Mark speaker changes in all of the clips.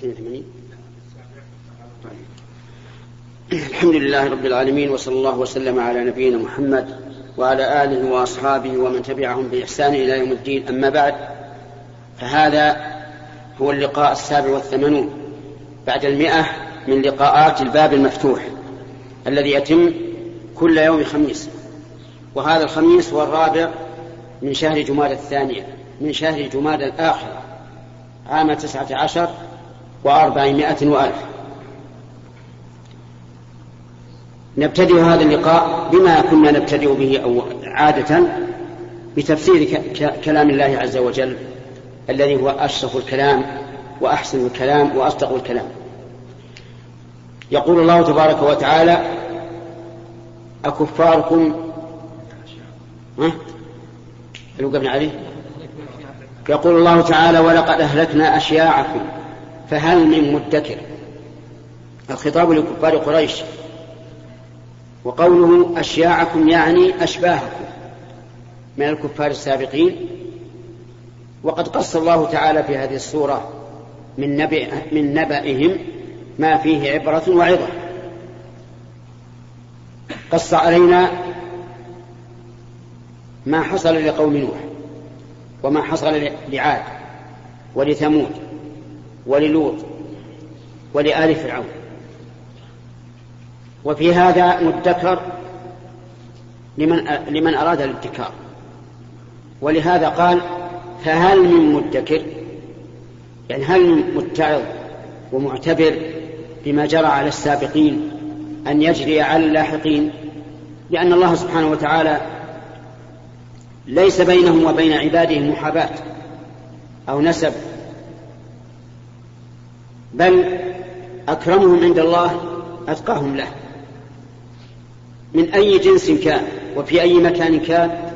Speaker 1: 82 الحمد لله رب العالمين وصلى الله وسلم على نبينا محمد وعلى آله وأصحابه ومن تبعهم بإحسان إلى يوم الدين. أما بعد فهذا هو اللقاء السابع والثمانون. بعد المئة من لقاءات الباب المفتوح الذي يتم كل يوم خميس. وهذا الخميس هو الرابع من شهر جماد الثانية من شهر جماد الآخرة عام تسعة عشر وأربعمائة وألف. نبتدئ هذا اللقاء بما كنا نبتدئ به عادة بتفسير كلام الله عز وجل الذي هو أشرف الكلام وأحسن الكلام وأصدق الكلام. يقول الله تبارك وتعالى أكفاركم ها؟ عليه يقول الله تعالى ولقد أهلكنا أشياعكم فهل من مدكر. الخطاب لكفار قريش. وقوله أشياعكم يعني أشباهكم من الكفار السابقين. وقد قص الله تعالى في هذه السورة من, نبأ من نبأهم ما فيه عبرة وعظة. قص علينا ما حصل لقوم نوح. وما حصل لعاد ولثمود وللوط ولآل فرعون. وفي هذا مدكر لمن لمن أراد الادكار ولهذا قال فهل من مدكر؟ يعني هل من متعظ ومعتبر بما جرى على السابقين أن يجري على اللاحقين؟ لأن الله سبحانه وتعالى ليس بينهم وبين عباده محاباة أو نسب. بل أكرمهم عند الله أتقاهم له. من أي جنس كان وفي أي مكان كان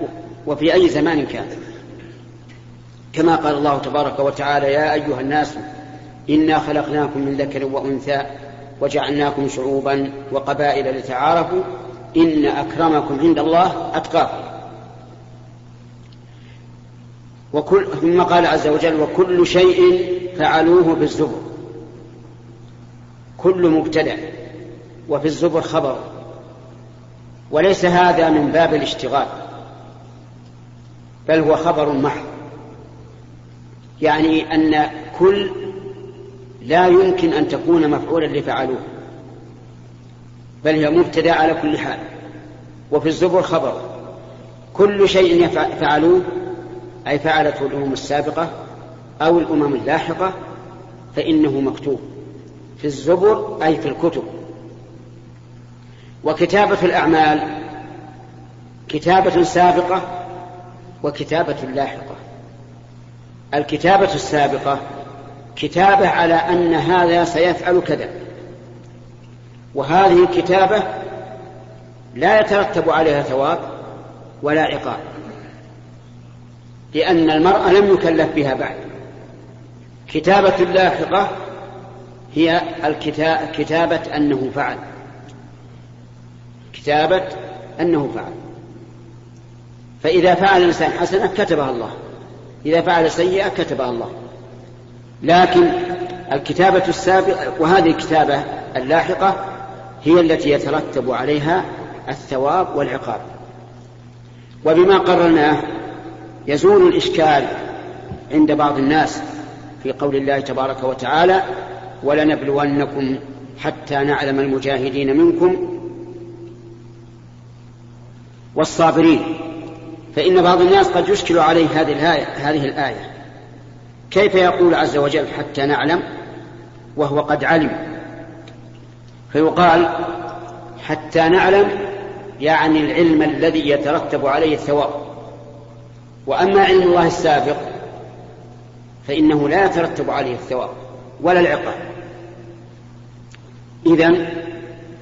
Speaker 1: وفي أي زمان كان. كما قال الله تبارك وتعالى يا أيها الناس إنا خلقناكم من ذكر وأنثى وجعلناكم شعوبا وقبائل لتعارفوا إن أكرمكم عند الله أتقاكم. وكل ثم قال عز وجل وكل شيء فعلوه بالزبر. كل مبتدع وفي الزبر خبر. وليس هذا من باب الاشتغال بل هو خبر محض. يعني أن كل لا يمكن أن تكون مفعولا لفعلوه بل هي مبتدا على كل حال. وفي الزبر خبر. كل شيء فعلوه أي فعلته الأمم السابقة أو الأمم اللاحقة فإنه مكتوب في الزبر أي في الكتب. وكتابة الأعمال كتابة سابقة وكتابة لاحقة. الكتابة السابقة كتابة على أن هذا سيفعل كذا. وهذه الكتابة لا يترتب عليها ثواب ولا عقاب. لأن المرء لم يكلف بها بعد. كتابة لاحقة هي كتابة أنه فعل. كتابة أنه فعل. فإذا فعل الإنسان حسنة كتبها الله. إذا فعل سيئة كتبها الله. لكن الكتابة السابقة وهذه الكتابة اللاحقة هي التي يترتب عليها الثواب والعقاب. وبما قررناه يزول الإشكال عند بعض الناس في قول الله تبارك وتعالى ولنبلونكم حتى نعلم المجاهدين منكم والصابرين. فإن بعض الناس قد يشكل عليه هذه الآية هذه الآية. كيف يقول عز وجل حتى نعلم وهو قد علم. فيقال حتى نعلم يعني العلم الذي يترتب عليه الثواب. وأما علم الله السابق فإنه لا يترتب عليه الثواب ولا العقاب. إذا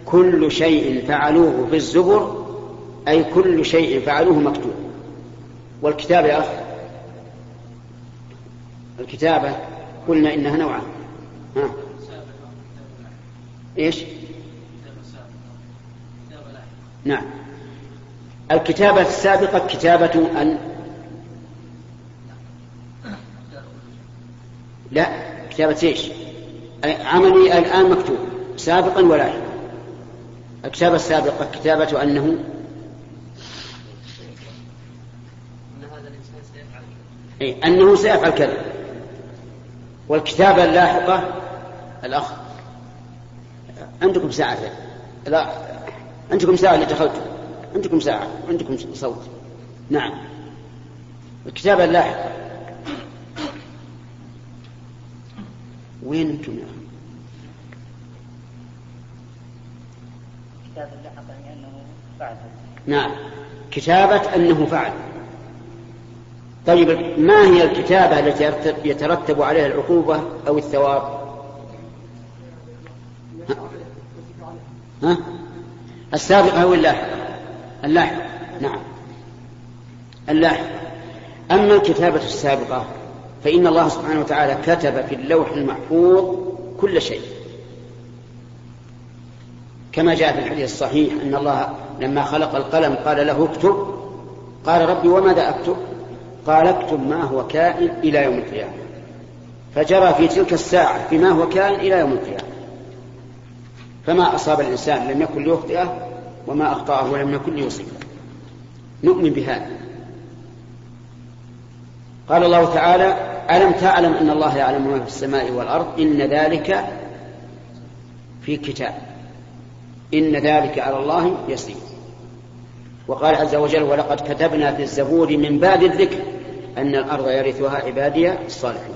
Speaker 1: كل شيء فعلوه في الزبر أي كل شيء فعلوه مكتوب. والكتاب يا أخ الكتابة قلنا إنها نوعان. ها؟ إيش؟ نعم. الكتابة السابقة كتابة أن لا كتابة إيش؟ عملي الآن مكتوب سابقا ولاحقا الكتابة السابقة كتابة أنه أي أنه سيفعل كذا. والكتابة اللاحقة الأخ عندكم ساعة لا عندكم ساعة اللي دخلتم عندكم ساعة عندكم صوت. نعم. الكتابة اللاحقة. وين أنتم يا أخي؟ كتابة اللاحقة أنه فعل. نعم. كتابة أنه فعل. طيب ما هي الكتابة التي يترتب عليها العقوبة أو الثواب؟ ها, ها؟ السابقة أو اللاحقة اللاحقة نعم. اللاحقة أما الكتابة السابقة فإن الله سبحانه وتعالى كتب في اللوح المحفوظ كل شيء. كما جاء في الحديث الصحيح أن الله لما خلق القلم قال له اكتب. قال ربي وماذا أكتب؟ قال اكتب ما هو كائن إلى يوم القيامة. فجرى في تلك الساعة بما هو كائن إلى يوم القيامة. فما أصاب الإنسان لم يكن ليخطئه وما أخطأه ولم يكن ليصيبه. نؤمن بهذا. قال الله تعالى ألم تعلم أن الله يعلم ما في السماء والأرض؟ إن ذلك في كتاب. إن ذلك على الله يسير. وقال عز وجل ولقد كتبنا في الزبور من بعد الذكر أن الأرض يرثها عبادي الصالحين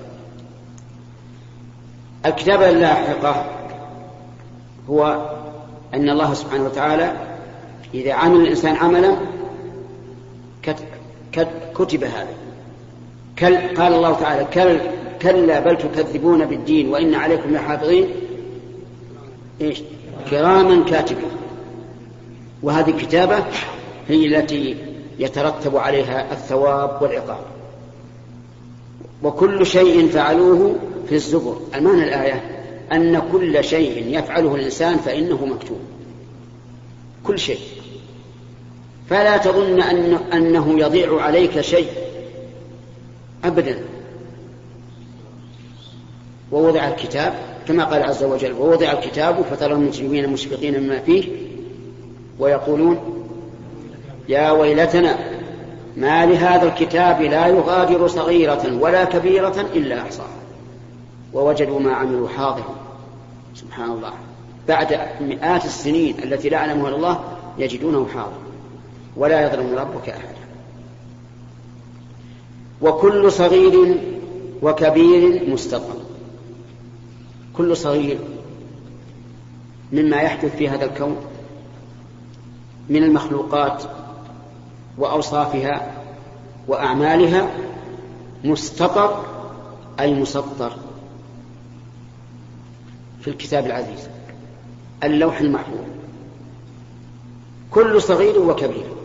Speaker 1: الكتابة اللاحقة هو أن الله سبحانه وتعالى إذا عمل الإنسان عملا كتب هذا. كل قال الله تعالى كل كلا بل تكذبون بالدين وإن عليكم لحافظين. إيش؟ كراما كاتبين وهذه الكتابة هي التي يترتب عليها الثواب والعقاب. وكل شيء فعلوه في الزبر. المعنى الآية أن كل شيء يفعله الإنسان فإنه مكتوب. كل شيء. فلا تظن أن أنه يضيع عليك شيء. أبدا. ووضع الكتاب كما قال عز وجل ووضع الكتاب فترى المجرمين مشفقين مما فيه ويقولون يا ويلتنا ما لهذا الكتاب لا يغادر صغيرة ولا كبيرة إلا أحصاها. ووجدوا ما عملوا حاضرا سبحان الله. بعد مئات السنين التي لا يعلمها الله يجدونه حاضرا ولا يظلم ربك أحدا. وكل صغير وكبير مستطر كل صغير مما يحدث في هذا الكون من المخلوقات وأوصافها وأعمالها مستطر أي مسطر في الكتاب العزيز اللوح المحفوظ. كل صغير وكبير.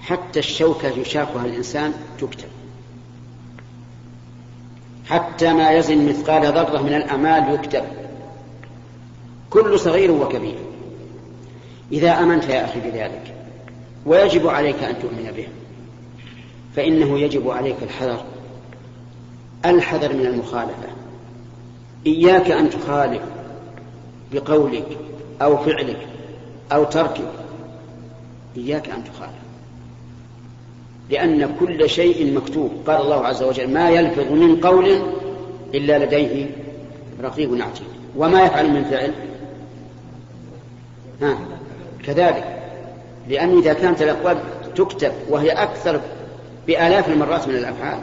Speaker 1: حتى الشوكة يشاكها الإنسان تكتب حتى ما يزن مثقال ذرة من الأعمال يكتب كل صغير وكبير. إذا أمنت يا أخي بذلك ويجب عليك أن تؤمن به. فإنه يجب عليك الحذر الحذر من المخالفة. إياك أن تخالف بقولك أو فعلك أو تركك. إياك أن تخالف. لأن كل شيء مكتوب. قال الله عز وجل ما يلفظ من قول إلا لديه رقيب عتيد. وما يفعل من فعل؟ ها كذلك. لأن إذا كانت الأقوال تكتب وهي أكثر بآلاف المرات من الأفعال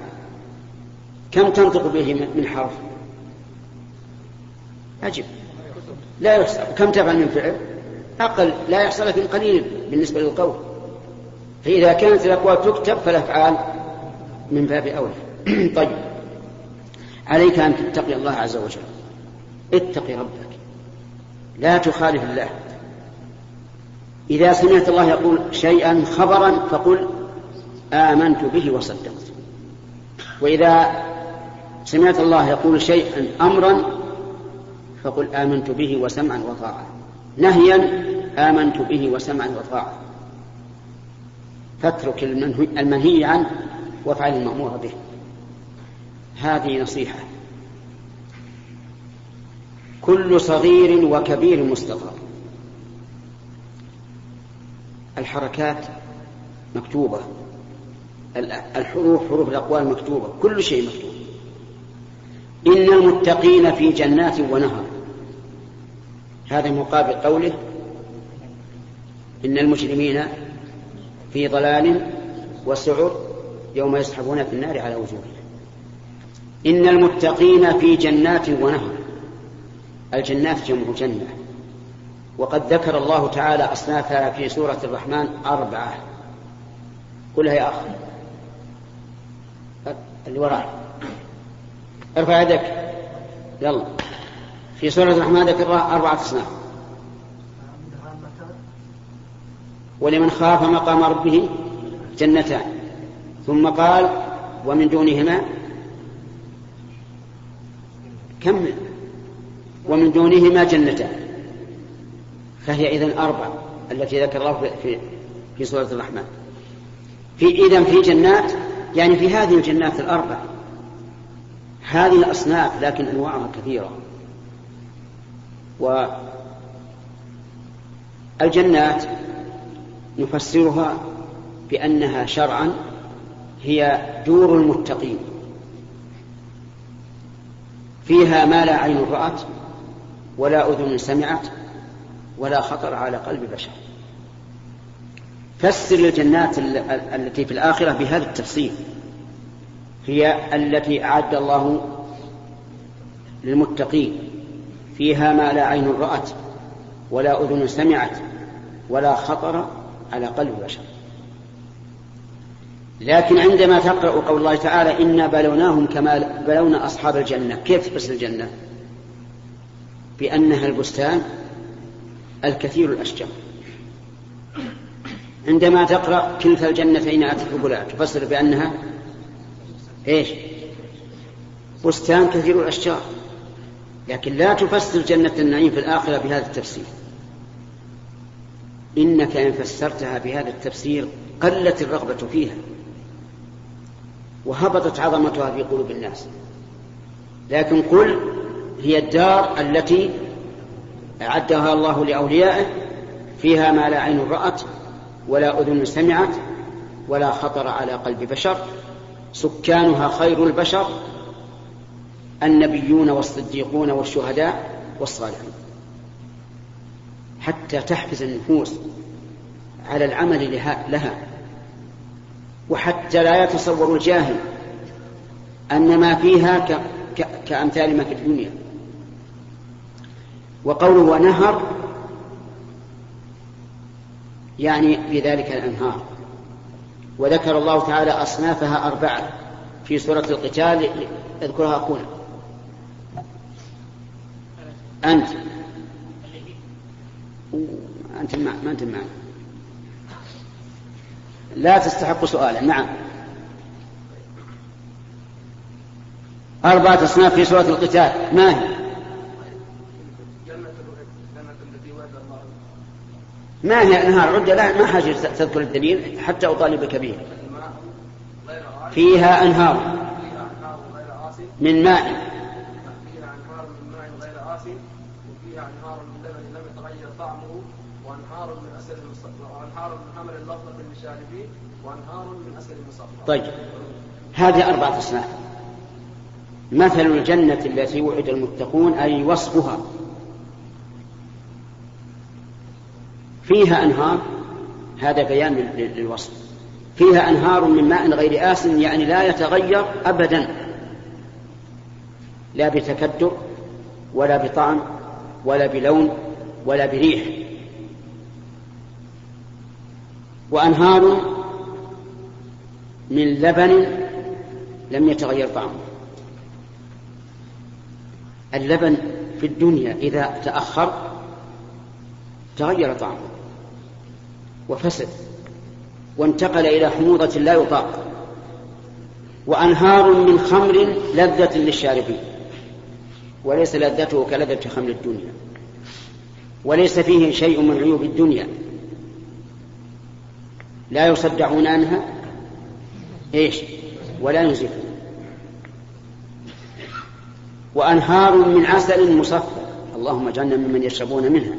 Speaker 1: كم تنطق به من حرف؟ أجب لا يحصى كم تفعل من فعل؟ أقل. لا يحصى لكن قليل بالنسبة للقول. فإذا كانت الأقوال تكتب فالأفعال من باب أولى طيب. عليك أن تتقي الله عز وجل. اتقي ربك. لا تخالف الله. إذا سمعت الله يقول شيئا خبرا فقل آمنت به وصدقت. وإذا سمعت الله يقول شيئا أمرا فقل آمنت به وسمعا وطاعة. نهيا آمنت به وسمعا وطاعة. فاترك المنهي عنه وافعل المأمور به. هذه نصيحة. كل صغير وكبير مستطر الحركات مكتوبة. الحروف حروف الأقوال مكتوبة. كل شيء مكتوب. إن المتقين في جنات ونهر. هذا مقابل قوله إن المجرمين في ضلال وسعر يوم يسحبون في النار على وجوههم. إن المتقين في جنات ونهر. الجنات جمع جنة. وقد ذكر الله تعالى أصنافها في سورة الرحمن أربعة. قلها يا أخ اللي وراء. ارفع يدك. يلا. في سورة الرحمن ذكر أربعة أصناف. ولمن خاف مقام ربه جنتان. ثم قال ومن دونهما كمل ومن دونهما جنتان. فهي إذن أربع التي ذكر الله في في سورة الرحمن. في إذن في جنات يعني في هذه الجنات الأربع. هذه الأصناف لكن أنواعها كثيرة. والجنات نفسرها بأنها شرعا هي دور المتقين. فيها ما لا عين رأت ولا أذن سمعت ولا خطر على قلب بشر. فسر الجنات التي في الآخرة بهذا التفسير. هي التي أعد الله للمتقين. فيها ما لا عين رأت ولا أذن سمعت ولا خطر على قلب بشر لكن عندما تقرأ قول الله تعالى إنا بلوناهم كما بلونا أصحاب الجنة كيف تفسر الجنة؟ بأنها البستان الكثير الأشجار. عندما تقرأ كلتا الجنتين آتت أكلها تفسر بأنها إيش؟ بستان كثير الأشجار. لكن لا تفسر جنة النعيم في الآخرة بهذا التفسير. إنك إن فسرتها بهذا التفسير قلت الرغبة فيها وهبطت عظمتها في قلوب الناس. لكن قل هي الدار التي أعدها الله لأوليائه فيها ما لا عين رأت ولا أذن سمعت ولا خطر على قلب بشر. سكانها خير البشر النبيون والصديقون والشهداء والصالحون. حتى تحفز النفوس على العمل لها وحتى لا يتصور الجاهل أن ما فيها كأمثال ما في الدنيا. وقوله ونهر يعني في ذلك الأنهار. وذكر الله تعالى أصنافها أربعة في سورة القتال أذكرها أخونا. أنت. أنت ما أنت معنا لا تستحق سؤالا. نعم. أربعة أصناف في سورة القتال. ما هي؟ ما هي أنهار عدة لا ما حاجة تذكر الدليل حتى أطالبك به فيها أنهار. من ماء
Speaker 2: فيها أنهار من ماء غير آسن وفيها أنهار من لبن لم يتغير
Speaker 1: طيب. هذه أربعة أصناف. مثل الجنة التي وعد المتقون أي وصفها. فيها أنهار هذا بيان للوصف. فيها أنهار من ماء غير آس يعني لا يتغير أبدا. لا بتكدر ولا بطعم ولا بلون ولا بريح. وأنهار من لبن لم يتغير طعمه. اللبن في الدنيا إذا تأخر تغير طعمه وفسد وانتقل إلى حموضة لا يطاق وأنهار من خمر لذة للشاربين وليس لذته كلذة خمر الدنيا وليس فيه شيء من عيوب الدنيا. لا يصدعون عنها؟ إيش؟ ولا ينزفون. وأنهار من عسل مصفى. اللهم اجعلنا ممن يشربون منها.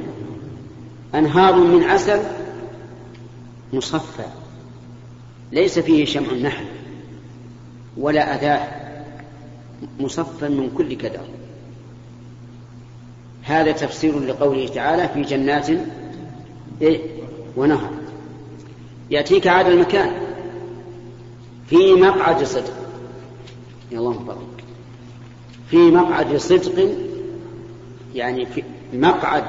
Speaker 1: أنهار من عسل مصفى. ليس فيه شمع النحل ولا أذاة. مصفى من كل كدر. هذا تفسير لقوله تعالى في جنات إيه؟ ونهر. يأتيك هذا المكان. في مقعد صدق. يا الله مبارك. في مقعد صدق يعني في مقعد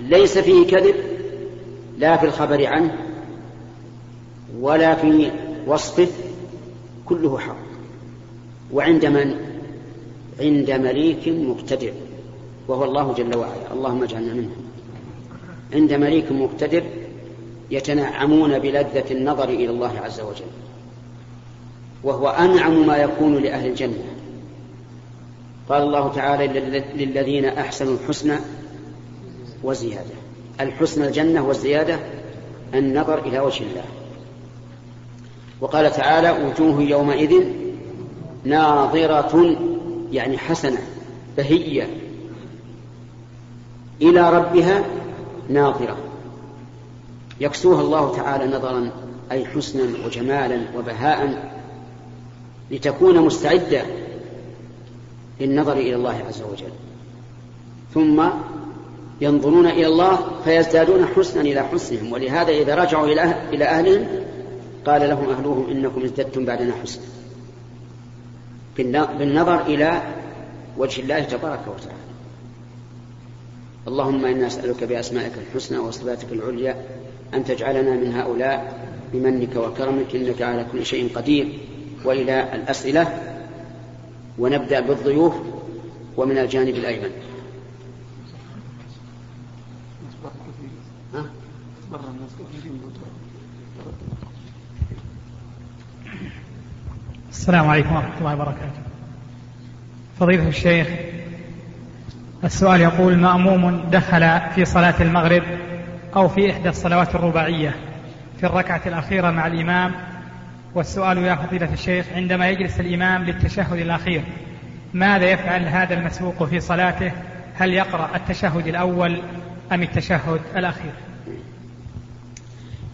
Speaker 1: ليس فيه كذب لا في الخبر عنه ولا في وصفه كله حق. وعند من؟ عند مليك مقتدر وهو الله جل وعلا. اللهم اجعلنا منه عند مليك مقتدر يتنعمون بلذة النظر إلى الله عز وجل. وهو أنعم ما يكون لأهل الجنة. قال الله تعالى للذين أحسنوا الحسنى وزيادة. الحسنى الجنة والزيادة النظر إلى وجه الله. وقال تعالى وجوه يومئذ ناظرة يعني حسنة بهية. إلى ربها ناظرة. يكسوها الله تعالى نظرا أي حسنا وجمالا وبهاء لتكون مستعدة للنظر إلى الله عز وجل. ثم ينظرون إلى الله فيزدادون حسنا إلى حسنهم. ولهذا إذا رجعوا إلى أهلهم قال لهم أهلهم إنكم ازددتم بعدنا حسنا. بالنظر إلى وجه الله تبارك وتعالى. اللهم إنا نسألك بأسمائك الحسنى وصفاتك العليا أن تجعلنا من هؤلاء بمنك وكرمك إنك على كل شيء قدير. وإلى الأسئلة ونبدأ بالضيوف ومن الجانب الأيمن.
Speaker 3: السلام عليكم ورحمة الله وبركاته. فضيلة الشيخ السؤال يقول مأموم دخل في صلاة المغرب أو في إحدى الصلوات الرباعية في الركعة الأخيرة مع الإمام والسؤال يا فضيلة الشيخ عندما يجلس الإمام للتشهد الأخير ماذا يفعل هذا المسبوق في صلاته؟ هل يقرأ التشهد الأول أم التشهد الأخير؟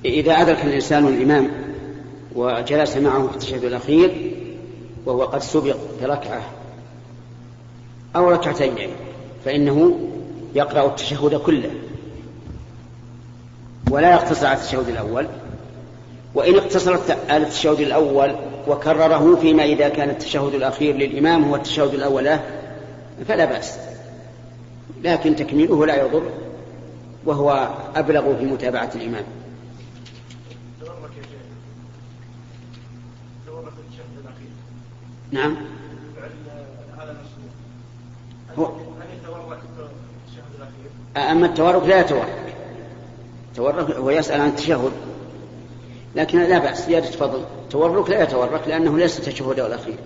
Speaker 1: إذا أدرك الإنسان الإمام وجلس معه في التشهد الأخير وهو قد سبق بركعة أو ركعتين فإنه يقرأ التشهد كله. ولا يقتصر على التشهد الأول. وإن اقتصر على التشهد الأول وكرره فيما إذا كان التشهد الأخير للإمام هو التشهد الأول له فلا بأس. لكن تكميله لا يضر وهو أبلغ في متابعة الإمام. نعم. هو أما التورك لا يتورك التورك هو يسأل عن التشهد. لكن لا بأس زيادة فضل. تورك لا يتورك لأنه ليس التشهد الأخير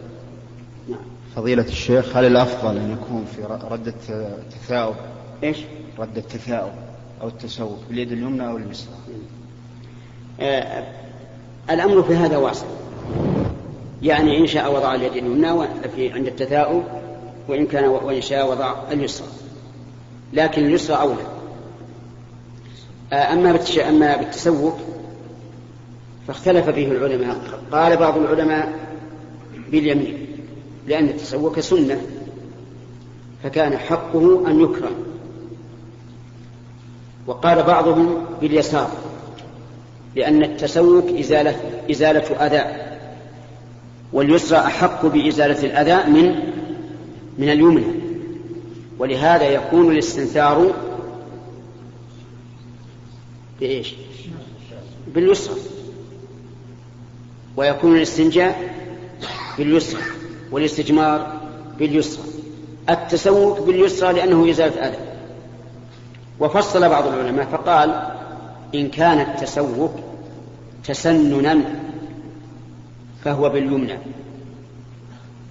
Speaker 4: نعم. فضيلة الشيخ هل الأفضل أن يكون في رد التثاؤب
Speaker 1: إيش؟
Speaker 4: رد التثاؤب أو التسوق باليد اليمنى أو اليسرى
Speaker 1: آه الأمر في هذا واسع يعني إن شاء وضع اليد اليمنى في عند التثاؤب وإن كان وإن شاء وضع اليسرى. لكن اليسرى أولى. أما أما بالتسوق فاختلف فيه العلماء. قال بعض العلماء باليمين لأن التسوق سنة فكان حقه أن يكرم وقال بعضهم باليسار لأن التسوق إزالة, إزالة أذى واليسرى أحق بإزالة الأذى من من اليمنى. ولهذا يكون الاستنثار بإيش؟ باليسرى. ويكون الاستنجاء باليسرى والاستجمار باليسرى. التسوق باليسرى لأنه إزالة أذى وفصل بعض العلماء فقال إن كان التسوق تسننا فهو باليمنى.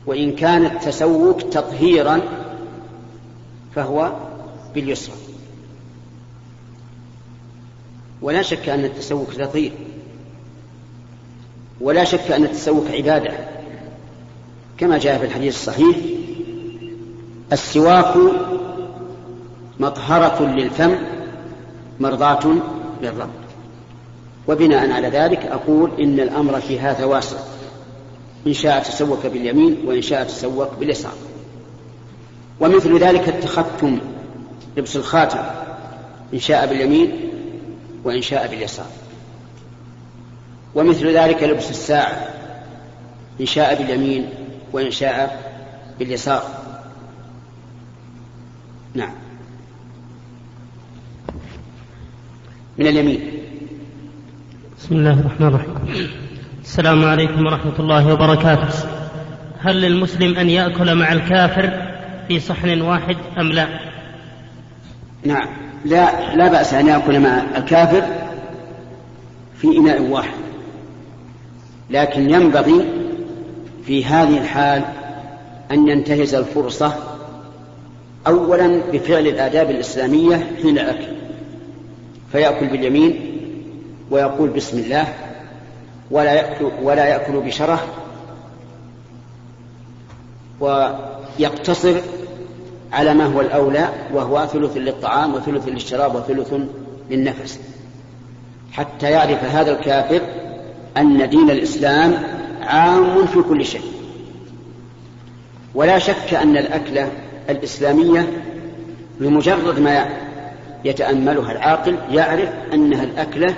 Speaker 1: وإن كان التسوق تطهيرا فهو باليسرى. ولا شك أن التسوق تطهير ولا شك أن التسوق عبادة. كما جاء في الحديث الصحيح السواك مطهرة للفم مرضاة للرب. وبناء على ذلك أقول إن الأمر في هذا واسع. إن شاء تسوك باليمين وإن شاء تسوك باليسار. ومثل ذلك التختم لبس الخاتم. إن شاء باليمين وإن شاء باليسار. ومثل ذلك لبس الساعة إن شاء باليمين وإن شاء باليسار. نعم. من اليمين.
Speaker 5: بسم الله الرحمن الرحيم. السلام عليكم ورحمة الله وبركاته. هل للمسلم أن يأكل مع الكافر في صحن واحد أم لا؟
Speaker 1: نعم. لا لا بأس أن يأكل مع الكافر في إناء واحد. لكن ينبغي في هذه الحال أن ينتهز الفرصة أولا بفعل الآداب الإسلامية حين الأكل. فيأكل باليمين ويقول بسم الله ولا يأكل, ولا يأكل بشرة ويقتصر على ما هو الأولى وهو ثلث للطعام وثلث للشراب وثلث للنفس. حتى يعرف هذا الكافر أن دين الإسلام عام في كل شيء. ولا شك أن الأكلة الإسلامية بمجرد ما يتأملها العاقل يعرف أنها الأكلة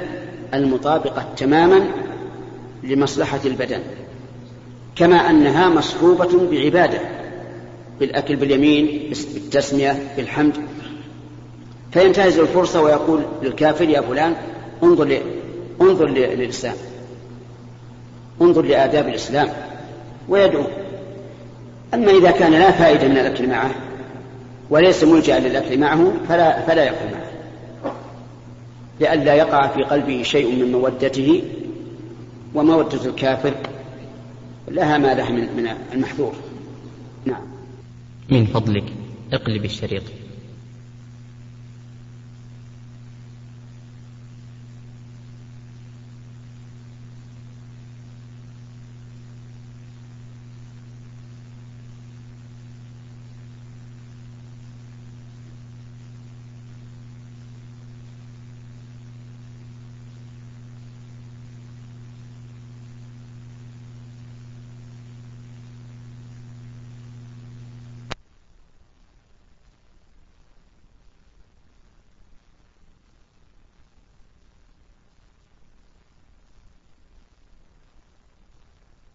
Speaker 1: المطابقة تماما لمصلحة البدن كما أنها مصحوبة بعبادة. بالأكل باليمين بالتسمية بالحمد. فينتهز الفرصة ويقول للكافر يا فلان انظر ل... انظر للإسلام. انظر لآداب الإسلام. ويدعو. أما إذا كان لا فائدة من الأكل معه وليس ملجأ للأكل معه فلا, فلا يأكل معه. لئلا يقع في قلبه شيء من مودته ومودة الكافر لها ما لها من المحذور. نعم.
Speaker 5: من فضلك. اقلب الشريط.